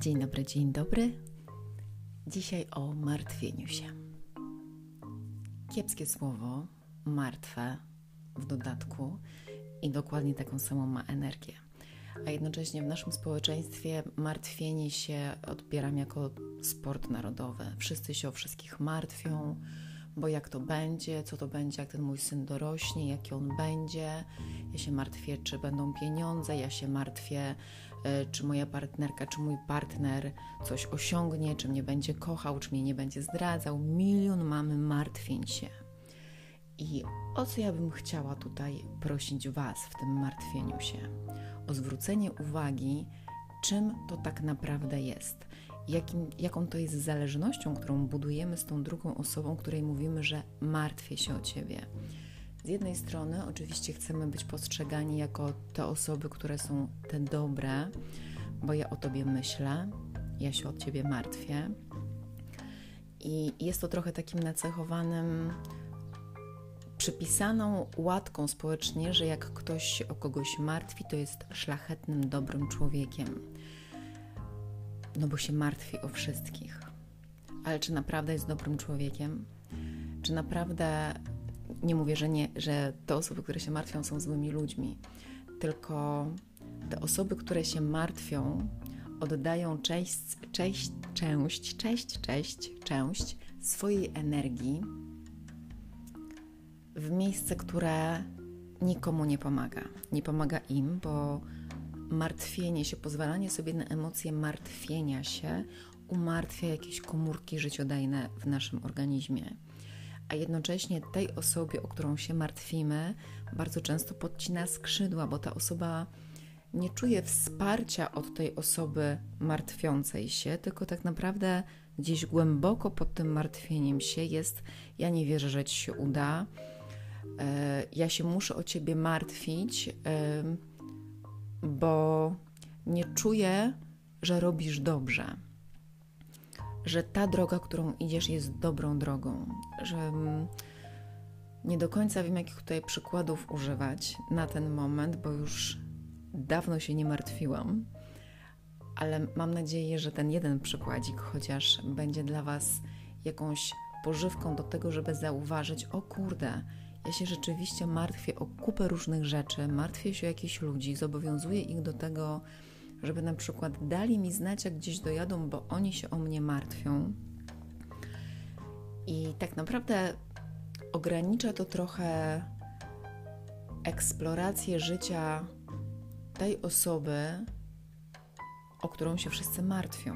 Dzień dobry, dzień dobry. Dzisiaj o martwieniu się. Kiepskie słowo, martwe w dodatku i dokładnie taką samą ma energię. A jednocześnie w naszym społeczeństwie martwienie się odbieram jako sport narodowy. Wszyscy się o wszystkich martwią, bo jak to będzie, co to będzie, jak ten mój syn dorośnie, jaki on będzie. Ja się martwię, czy będą pieniądze, ja się martwię, czy moja partnerka, czy mój partner coś osiągnie, czy mnie będzie kochał, czy mnie nie będzie zdradzał. Milion mamy martwień się. I o co ja bym chciała tutaj prosić Was w tym martwieniu się? O zwrócenie uwagi, czym to tak naprawdę jest jakim, jaką to jest zależnością, którą budujemy z tą drugą osobą, której mówimy, że martwię się o ciebie. Z jednej strony, oczywiście, chcemy być postrzegani jako te osoby, które są te dobre, bo ja o tobie myślę, ja się o ciebie martwię. I jest to trochę takim nacechowanym, przypisaną łatką społecznie, że jak ktoś się o kogoś martwi, to jest szlachetnym, dobrym człowiekiem no bo się martwi o wszystkich. Ale czy naprawdę jest dobrym człowiekiem? Czy naprawdę, nie mówię, że, nie, że te osoby, które się martwią, są złymi ludźmi, tylko te osoby, które się martwią, oddają część, część, część, część, część, część swojej energii w miejsce, które nikomu nie pomaga. Nie pomaga im, bo martwienie się, pozwalanie sobie na emocje martwienia się umartwia jakieś komórki życiodajne w naszym organizmie. A jednocześnie tej osobie, o którą się martwimy, bardzo często podcina skrzydła, bo ta osoba nie czuje wsparcia od tej osoby martwiącej się, tylko tak naprawdę gdzieś głęboko pod tym martwieniem się jest: Ja nie wierzę, że ci się uda, e, ja się muszę o ciebie martwić bo nie czuję, że robisz dobrze, że ta droga, którą idziesz, jest dobrą drogą, że mm, nie do końca wiem, jakich tutaj przykładów używać na ten moment, bo już dawno się nie martwiłam, ale mam nadzieję, że ten jeden przykładzik chociaż będzie dla Was jakąś pożywką do tego, żeby zauważyć, o kurde, ja się rzeczywiście martwię o kupę różnych rzeczy, martwię się o jakichś ludzi, zobowiązuję ich do tego, żeby na przykład dali mi znać, jak gdzieś dojadą, bo oni się o mnie martwią. I tak naprawdę ogranicza to trochę eksplorację życia tej osoby, o którą się wszyscy martwią.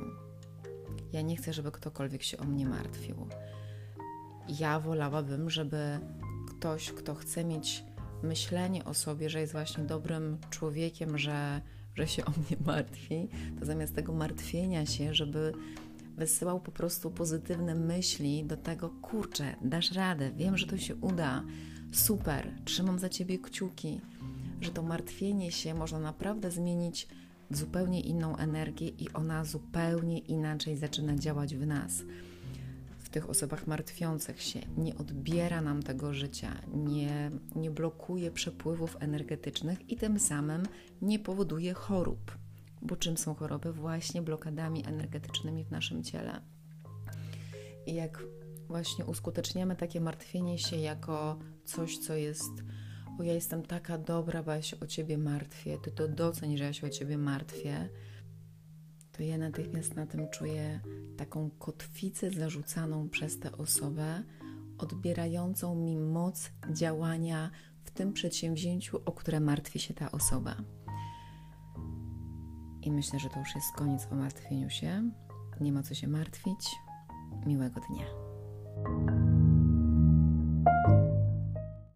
Ja nie chcę, żeby ktokolwiek się o mnie martwił. Ja wolałabym, żeby ktoś, kto chce mieć myślenie o sobie, że jest właśnie dobrym człowiekiem, że, że się o mnie martwi, to zamiast tego martwienia się, żeby wysyłał po prostu pozytywne myśli do tego, kurczę, dasz radę, wiem, że to się uda, super, trzymam za ciebie kciuki, że to martwienie się można naprawdę zmienić w zupełnie inną energię i ona zupełnie inaczej zaczyna działać w nas tych osobach martwiących się, nie odbiera nam tego życia, nie, nie blokuje przepływów energetycznych i tym samym nie powoduje chorób. Bo czym są choroby? Właśnie blokadami energetycznymi w naszym ciele. I jak właśnie uskuteczniamy takie martwienie się jako coś, co jest o ja jestem taka dobra, bo ja się o Ciebie martwię, Ty to doceń, że ja się o Ciebie martwię, to ja natychmiast na tym czuję taką kotwicę zarzucaną przez tę osobę, odbierającą mi moc działania w tym przedsięwzięciu, o które martwi się ta osoba. I myślę, że to już jest koniec o martwieniu się. Nie ma co się martwić. Miłego dnia.